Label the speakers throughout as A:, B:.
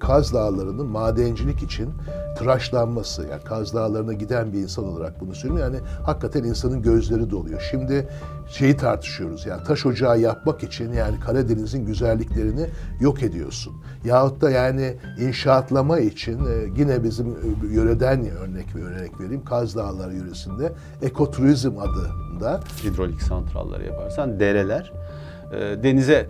A: Kaz Dağları'nın madencilik için tıraşlanması, yani Kaz Dağları'na giden bir insan olarak bunu söylüyorum. Yani hakikaten insanın gözleri doluyor. Şimdi şeyi tartışıyoruz yani taş ocağı yapmak için yani Karadeniz'in güzelliklerini yok ediyorsun. Yahut da yani inşaatlama için e, yine bizim e, yöreden örnek bir örnek vereyim. Kaz Dağları yöresinde ekoturizm adında
B: hidrolik santralları yaparsan dereler e, denize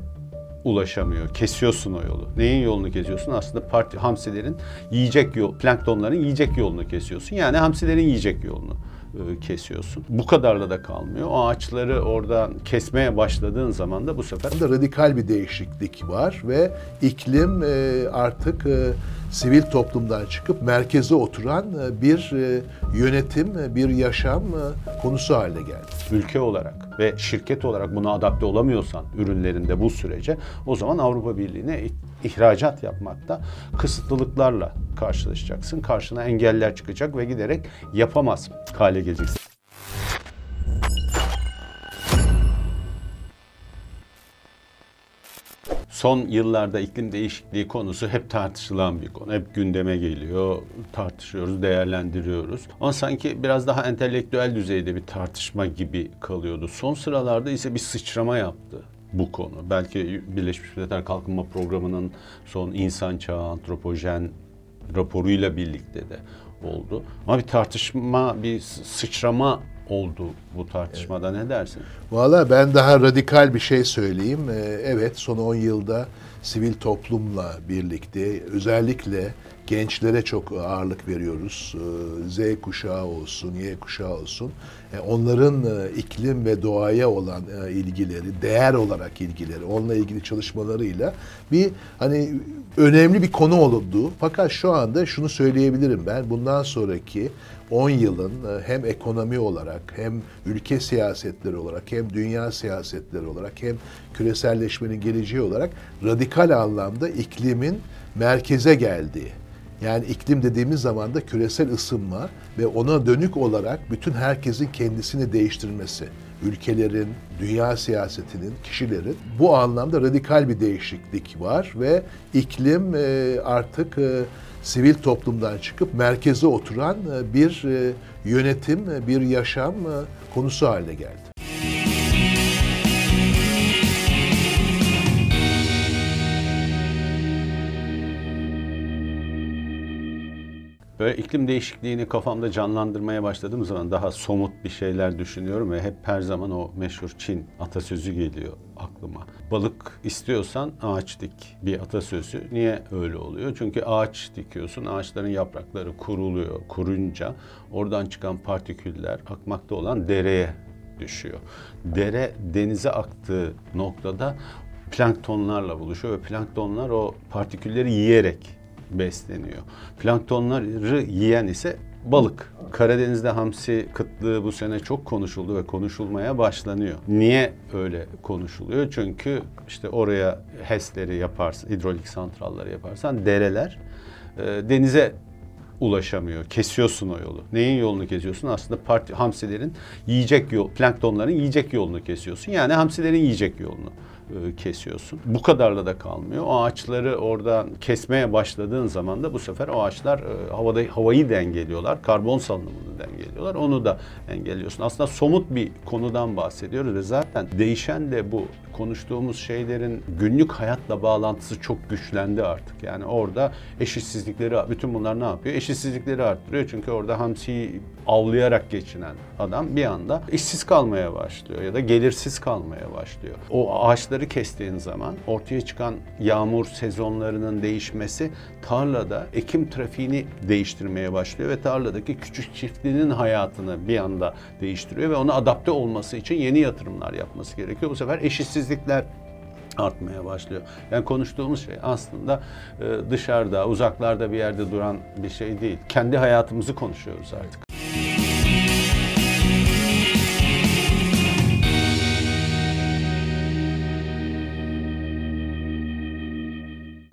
B: ulaşamıyor. Kesiyorsun o yolu. Neyin yolunu kesiyorsun? Aslında parti hamsilerin yiyecek yol, planktonların yiyecek yolunu kesiyorsun. Yani hamsilerin yiyecek yolunu e, kesiyorsun. Bu kadarla da kalmıyor. O ağaçları oradan kesmeye başladığın zaman da bu sefer
A: radikal bir değişiklik var ve iklim e, artık e, sivil toplumdan çıkıp merkeze oturan e, bir e, yönetim, e, bir yaşam konusu haline geldi.
B: Ülke olarak ve şirket olarak buna adapte olamıyorsan ürünlerinde bu sürece o zaman Avrupa Birliği'ne ihracat yapmakta kısıtlılıklarla karşılaşacaksın. Karşına engeller çıkacak ve giderek yapamaz hale geleceksin. Son yıllarda iklim değişikliği konusu hep tartışılan bir konu. Hep gündeme geliyor, tartışıyoruz, değerlendiriyoruz. Ama sanki biraz daha entelektüel düzeyde bir tartışma gibi kalıyordu. Son sıralarda ise bir sıçrama yaptı bu konu. Belki Birleşmiş Milletler Kalkınma Programı'nın son insan çağı antropojen raporuyla birlikte de oldu. Ama bir tartışma, bir sıçrama oldu bu tartışmada evet. ne dersin?
A: Valla ben daha radikal bir şey söyleyeyim. Ee, evet son 10 yılda sivil toplumla birlikte özellikle gençlere çok ağırlık veriyoruz. Ee, Z kuşağı olsun, Y kuşağı olsun. E, onların e, iklim ve doğaya olan e, ilgileri, değer olarak ilgileri, onunla ilgili çalışmalarıyla bir hani önemli bir konu oldu. Fakat şu anda şunu söyleyebilirim ben. Bundan sonraki 10 yılın hem ekonomi olarak hem ülke siyasetleri olarak hem dünya siyasetleri olarak hem küreselleşmenin geleceği olarak radikal anlamda iklimin merkeze geldiği yani iklim dediğimiz zaman da küresel ısınma ve ona dönük olarak bütün herkesin kendisini değiştirmesi, ülkelerin, dünya siyasetinin, kişilerin bu anlamda radikal bir değişiklik var ve iklim e, artık e, sivil toplumdan çıkıp merkeze oturan e, bir yönetim, bir yaşam konusu haline geldi.
B: Böyle iklim değişikliğini kafamda canlandırmaya başladığım zaman daha somut bir şeyler düşünüyorum ve hep her zaman o meşhur Çin atasözü geliyor aklıma. Balık istiyorsan ağaç dik bir atasözü. Niye öyle oluyor? Çünkü ağaç dikiyorsun, ağaçların yaprakları kuruluyor. Kurunca oradan çıkan partiküller akmakta olan dereye düşüyor. Dere denize aktığı noktada planktonlarla buluşuyor ve planktonlar o partikülleri yiyerek besleniyor. Planktonları yiyen ise balık. Karadeniz'de hamsi kıtlığı bu sene çok konuşuldu ve konuşulmaya başlanıyor. Niye öyle konuşuluyor? Çünkü işte oraya HES'leri yaparsın, hidrolik santralları yaparsan dereler e, denize ulaşamıyor. Kesiyorsun o yolu. Neyin yolunu kesiyorsun? Aslında parti, hamsilerin yiyecek yol, planktonların yiyecek yolunu kesiyorsun. Yani hamsilerin yiyecek yolunu kesiyorsun. Bu kadarla da kalmıyor. O ağaçları oradan kesmeye başladığın zaman da bu sefer o ağaçlar e, havada havayı dengeliyorlar. Karbon salınımını dengeliyorlar. Onu da engelliyorsun. Aslında somut bir konudan bahsediyoruz ve zaten değişen de bu konuştuğumuz şeylerin günlük hayatla bağlantısı çok güçlendi artık. Yani orada eşitsizlikleri, bütün bunlar ne yapıyor? Eşitsizlikleri arttırıyor. Çünkü orada hamsiyi avlayarak geçinen adam bir anda işsiz kalmaya başlıyor ya da gelirsiz kalmaya başlıyor. O ağaçları kestiğin zaman ortaya çıkan yağmur sezonlarının değişmesi tarlada ekim trafiğini değiştirmeye başlıyor ve tarladaki küçük çiftliğinin hayatını bir anda değiştiriyor ve ona adapte olması için yeni yatırımlar yapması gerekiyor. Bu sefer eşitsizlikler artmaya başlıyor. Yani konuştuğumuz şey aslında e, dışarıda, uzaklarda bir yerde duran bir şey değil. Kendi hayatımızı konuşuyoruz artık.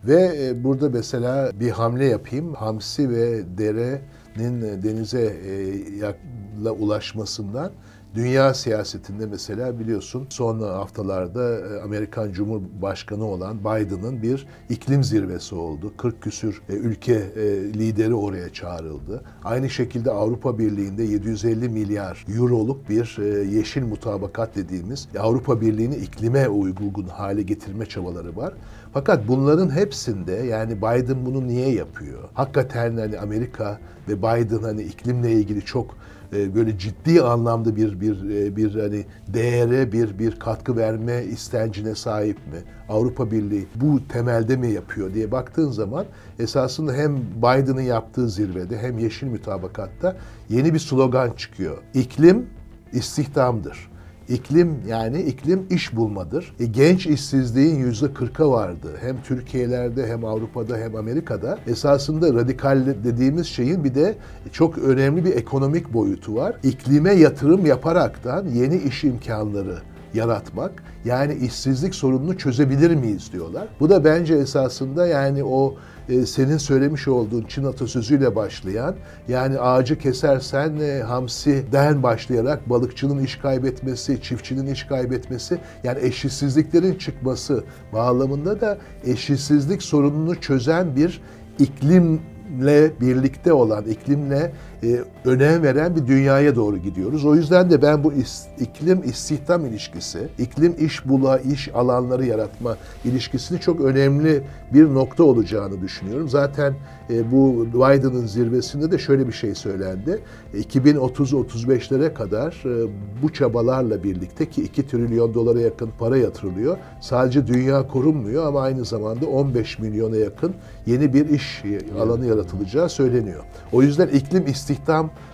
A: Ve e, burada mesela bir hamle yapayım. Hamsi ve derenin denize e, ulaşmasından Dünya siyasetinde mesela biliyorsun son haftalarda e, Amerikan Cumhurbaşkanı olan Biden'ın bir iklim zirvesi oldu. 40 küsür e, ülke e, lideri oraya çağrıldı. Aynı şekilde Avrupa Birliği'nde 750 milyar euroluk bir yeşil mutabakat dediğimiz Avrupa Birliği'ni iklime uygun hale getirme çabaları var. Fakat bunların hepsinde yani Biden bunu niye yapıyor? Hakikaten hani Amerika ve Biden hani iklimle ilgili çok böyle ciddi anlamda bir bir e, bir hani değere bir bir katkı verme istencine sahip mi? Avrupa Birliği bu temelde mi yapıyor diye baktığın zaman esasında hem Biden'ın yaptığı zirvede hem yeşil mütabakatta yeni bir slogan çıkıyor. İklim istihdamdır. İklim yani iklim iş bulmadır. E, genç işsizliğin yüzde kırka vardı. Hem Türkiye'lerde hem Avrupa'da hem Amerika'da. Esasında radikal dediğimiz şeyin bir de çok önemli bir ekonomik boyutu var. İklime yatırım yaparaktan yeni iş imkanları yaratmak. Yani işsizlik sorununu çözebilir miyiz diyorlar. Bu da bence esasında yani o e, senin söylemiş olduğun Çin atasözüyle başlayan yani ağacı kesersen e, hamsiden başlayarak balıkçının iş kaybetmesi, çiftçinin iş kaybetmesi yani eşitsizliklerin çıkması bağlamında da eşitsizlik sorununu çözen bir iklim iklimle birlikte olan, iklimle e, önem veren bir dünyaya doğru gidiyoruz. O yüzden de ben bu is, iklim istihdam ilişkisi, iklim iş bula, iş alanları yaratma ilişkisini çok önemli bir nokta olacağını düşünüyorum. Zaten e, bu Biden'ın zirvesinde de şöyle bir şey söylendi. 2030-35'lere kadar e, bu çabalarla birlikte ki 2 trilyon dolara yakın para yatırılıyor. Sadece dünya korunmuyor ama aynı zamanda 15 milyona yakın yeni bir iş alanı yaratılacağı söyleniyor. O yüzden iklim istihdam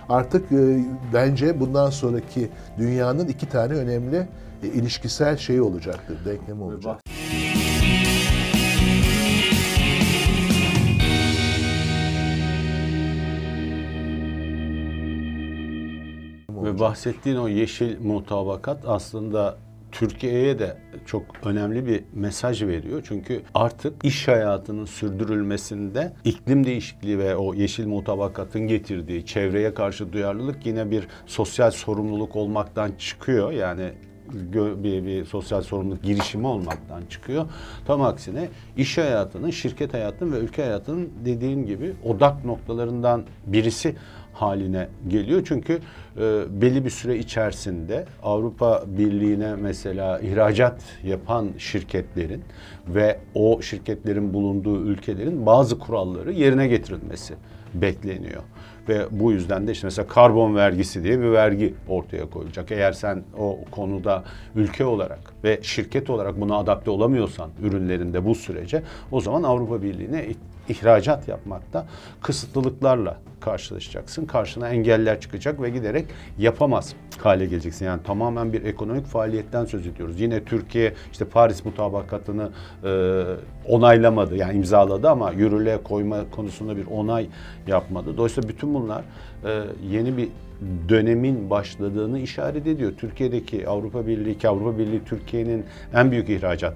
A: artık e, bence bundan sonraki dünyanın iki tane önemli ilişkisel şeyi olacaktır, denklemi olacak.
B: Ve bahsettiğin o yeşil mutabakat aslında Türkiye'ye de çok önemli bir mesaj veriyor. Çünkü artık iş hayatının sürdürülmesinde iklim değişikliği ve o yeşil mutabakatın getirdiği çevreye karşı duyarlılık yine bir sosyal sorumluluk olmaktan çıkıyor. Yani bir, bir sosyal sorumluluk girişimi olmaktan çıkıyor. Tam aksine iş hayatının, şirket hayatının ve ülke hayatının dediğim gibi odak noktalarından birisi haline geliyor. Çünkü e, belli bir süre içerisinde Avrupa Birliği'ne mesela ihracat yapan şirketlerin ve o şirketlerin bulunduğu ülkelerin bazı kuralları yerine getirilmesi bekleniyor. Ve bu yüzden de işte mesela karbon vergisi diye bir vergi ortaya koyulacak. Eğer sen o konuda ülke olarak ve şirket olarak buna adapte olamıyorsan ürünlerinde bu sürece o zaman Avrupa Birliği'ne ihracat yapmakta kısıtlılıklarla karşılaşacaksın. Karşına engeller çıkacak ve giderek yapamaz hale geleceksin. Yani tamamen bir ekonomik faaliyetten söz ediyoruz. Yine Türkiye işte Paris mutabakatını e, onaylamadı yani imzaladı ama yürürlüğe koyma konusunda bir onay yapmadı. Dolayısıyla bütün bunlar e, yeni bir dönemin başladığını işaret ediyor. Türkiye'deki Avrupa Birliği ki Avrupa Birliği Türkiye'nin en büyük ihracat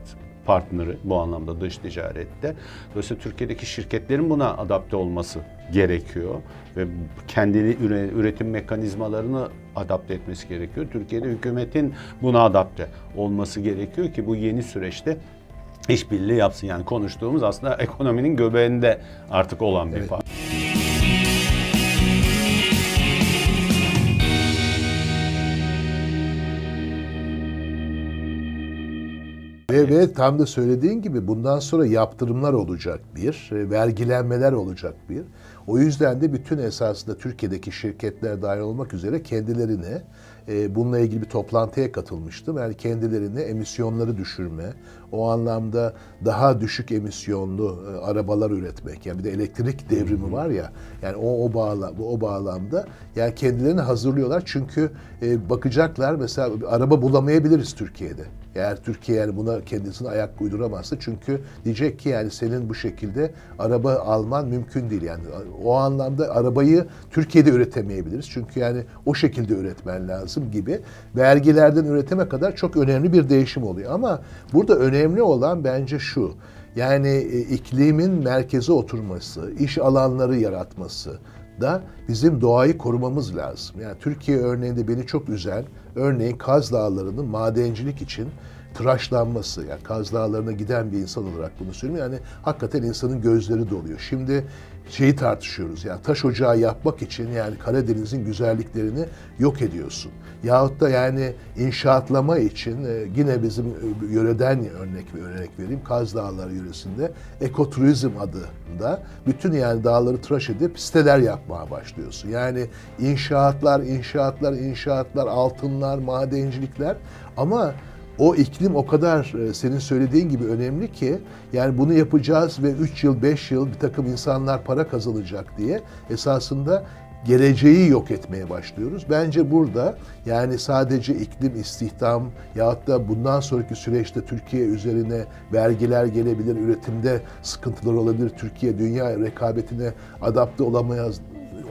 B: partneri bu anlamda dış ticarette. Dolayısıyla Türkiye'deki şirketlerin buna adapte olması gerekiyor ve kendini üretim mekanizmalarını adapte etmesi gerekiyor. Türkiye'de hükümetin buna adapte olması gerekiyor ki bu yeni süreçte işbirliği yapsın. Yani konuştuğumuz aslında ekonominin göbeğinde artık olan bir evet. part.
A: Ve, ve tam da söylediğin gibi bundan sonra yaptırımlar olacak bir, e, vergilenmeler olacak bir. O yüzden de bütün esasında Türkiye'deki şirketler dahil olmak üzere kendilerine e, bununla ilgili bir toplantıya katılmıştım. Yani kendilerine emisyonları düşürme, o anlamda daha düşük emisyonlu e, arabalar üretmek. Yani bir de elektrik devrimi var ya. Yani o o bağla o bağlamda yani kendilerini hazırlıyorlar çünkü e, bakacaklar mesela araba bulamayabiliriz Türkiye'de. Eğer Türkiye yani buna kendisine ayak uyduramazsa çünkü diyecek ki yani senin bu şekilde araba alman mümkün değil yani. O anlamda arabayı Türkiye'de üretemeyebiliriz. Çünkü yani o şekilde üretmen lazım gibi vergilerden üretime kadar çok önemli bir değişim oluyor. Ama burada önemli olan bence şu. Yani e, iklimin merkeze oturması, iş alanları yaratması, da bizim doğayı korumamız lazım. Yani Türkiye örneğinde beni çok üzen, örneğin Kaz Dağları'nın madencilik için tıraşlanması. Yani Kaz Dağları'na giden bir insan olarak bunu söylüyorum. Yani hakikaten insanın gözleri doluyor. Şimdi şeyi tartışıyoruz. Yani taş ocağı yapmak için yani Karadeniz'in güzelliklerini yok ediyorsun. Yahut da yani inşaatlama için e, yine bizim e, yöreden örnek örnek vereyim. Kaz Dağları yöresinde ekoturizm adında bütün yani dağları tıraş edip siteler yapmaya başlıyorsun. Yani inşaatlar, inşaatlar, inşaatlar, altınlar, madencilikler ama o iklim o kadar e, senin söylediğin gibi önemli ki yani bunu yapacağız ve 3 yıl 5 yıl bir takım insanlar para kazanacak diye esasında geleceği yok etmeye başlıyoruz. Bence burada yani sadece iklim, istihdam yahut da bundan sonraki süreçte Türkiye üzerine vergiler gelebilir, üretimde sıkıntılar olabilir, Türkiye dünya rekabetine adapte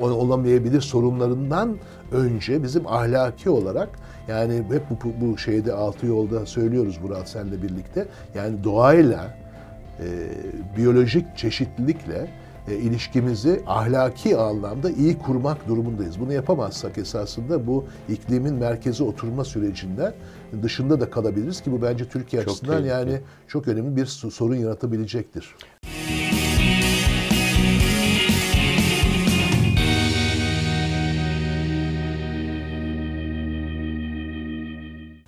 A: olamayabilir sorunlarından önce bizim ahlaki olarak yani hep bu, bu şeyde altı yolda söylüyoruz Murat senle birlikte. Yani doğayla, e, biyolojik çeşitlilikle e, ilişkimizi ahlaki anlamda iyi kurmak durumundayız. Bunu yapamazsak esasında bu iklimin merkeze oturma sürecinden dışında da kalabiliriz ki bu bence Türkiye çok açısından tehlikeli. yani çok önemli bir sorun yaratabilecektir.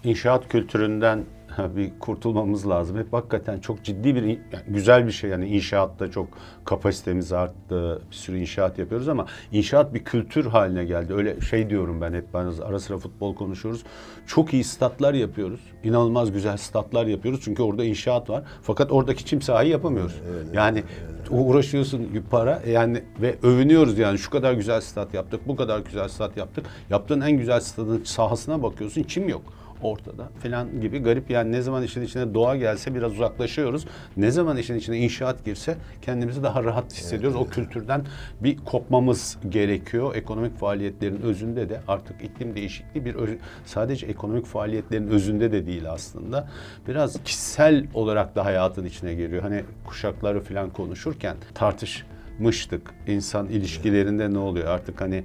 B: İnşaat kültüründen bir kurtulmamız lazım. Hep hakikaten çok ciddi bir, yani güzel bir şey. Yani inşaatta çok kapasitemiz arttı. Bir sürü inşaat yapıyoruz ama inşaat bir kültür haline geldi. Öyle şey diyorum ben hep ben ara sıra futbol konuşuyoruz. Çok iyi statlar yapıyoruz. İnanılmaz güzel statlar yapıyoruz. Çünkü orada inşaat var. Fakat oradaki çim sahayı yapamıyoruz. Evet, yani evet, uğraşıyorsun para yani ve övünüyoruz yani şu kadar güzel stat yaptık, bu kadar güzel stat yaptık. Yaptığın en güzel stadın sahasına bakıyorsun çim yok ortada falan gibi garip yani ne zaman işin içine doğa gelse biraz uzaklaşıyoruz. Ne zaman işin içine inşaat girse kendimizi daha rahat hissediyoruz. Evet, o kültürden bir kopmamız gerekiyor. Ekonomik faaliyetlerin özünde de artık iklim değişikliği bir sadece ekonomik faaliyetlerin özünde de değil aslında. Biraz kişisel olarak da hayatın içine giriyor. Hani kuşakları falan konuşurken tartışmıştık. İnsan ilişkilerinde ne oluyor? Artık hani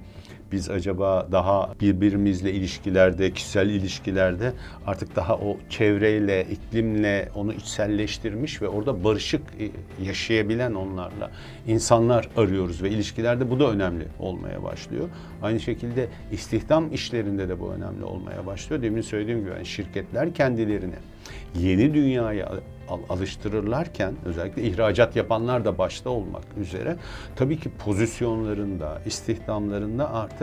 B: biz acaba daha birbirimizle ilişkilerde, kişisel ilişkilerde artık daha o çevreyle, iklimle onu içselleştirmiş ve orada barışık e, yaşayabilen onlarla insanlar arıyoruz ve ilişkilerde bu da önemli olmaya başlıyor. Aynı şekilde istihdam işlerinde de bu önemli olmaya başlıyor. Demin söylediğim gibi yani şirketler kendilerini yeni dünyaya alıştırırlarken özellikle ihracat yapanlar da başta olmak üzere tabii ki pozisyonlarında, istihdamlarında artık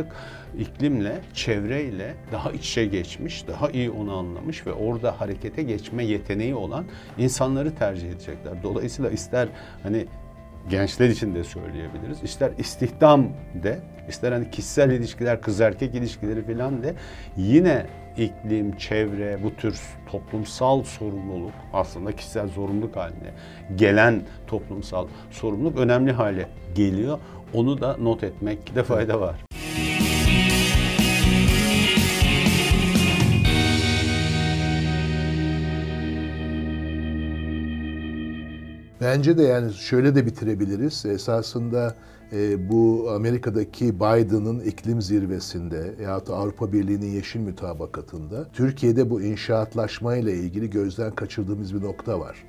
B: iklimle, çevreyle daha iç içe geçmiş, daha iyi onu anlamış ve orada harekete geçme yeteneği olan insanları tercih edecekler. Dolayısıyla ister hani gençler için de söyleyebiliriz. İster istihdam de, ister hani kişisel ilişkiler, kız erkek ilişkileri falan de yine iklim, çevre, bu tür toplumsal sorumluluk aslında kişisel sorumluluk haline gelen toplumsal sorumluluk önemli hale geliyor. Onu da not etmekte fayda var.
A: Bence de yani şöyle de bitirebiliriz. Esasında e, bu Amerika'daki Biden'ın iklim zirvesinde ya da Avrupa Birliği'nin yeşil mütabakatında Türkiye'de bu inşaatlaşma ile ilgili gözden kaçırdığımız bir nokta var.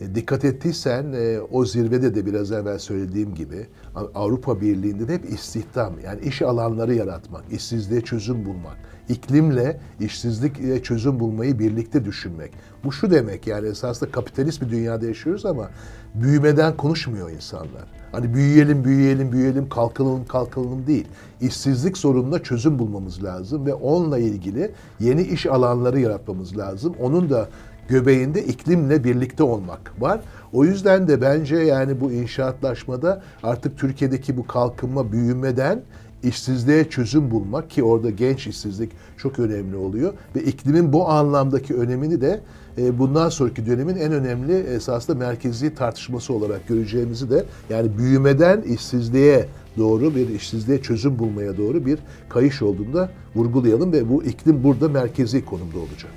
A: E, dikkat ettiysen e, o zirvede de biraz evvel söylediğim gibi Avrupa Birliği'nde de hep istihdam yani iş alanları yaratmak, işsizliğe çözüm bulmak, iklimle işsizlikle çözüm bulmayı birlikte düşünmek. Bu şu demek yani esasında kapitalist bir dünyada yaşıyoruz ama büyümeden konuşmuyor insanlar. Hani büyüyelim, büyüyelim, büyüyelim, kalkalım, kalkalım değil. İşsizlik sorununa çözüm bulmamız lazım ve onunla ilgili yeni iş alanları yaratmamız lazım. Onun da göbeğinde iklimle birlikte olmak var. O yüzden de bence yani bu inşaatlaşmada artık Türkiye'deki bu kalkınma büyümeden işsizliğe çözüm bulmak ki orada genç işsizlik çok önemli oluyor ve iklimin bu anlamdaki önemini de e, bundan sonraki dönemin en önemli esasında merkezi tartışması olarak göreceğimizi de yani büyümeden işsizliğe doğru bir işsizliğe çözüm bulmaya doğru bir kayış olduğunda vurgulayalım ve bu iklim burada merkezi konumda olacak.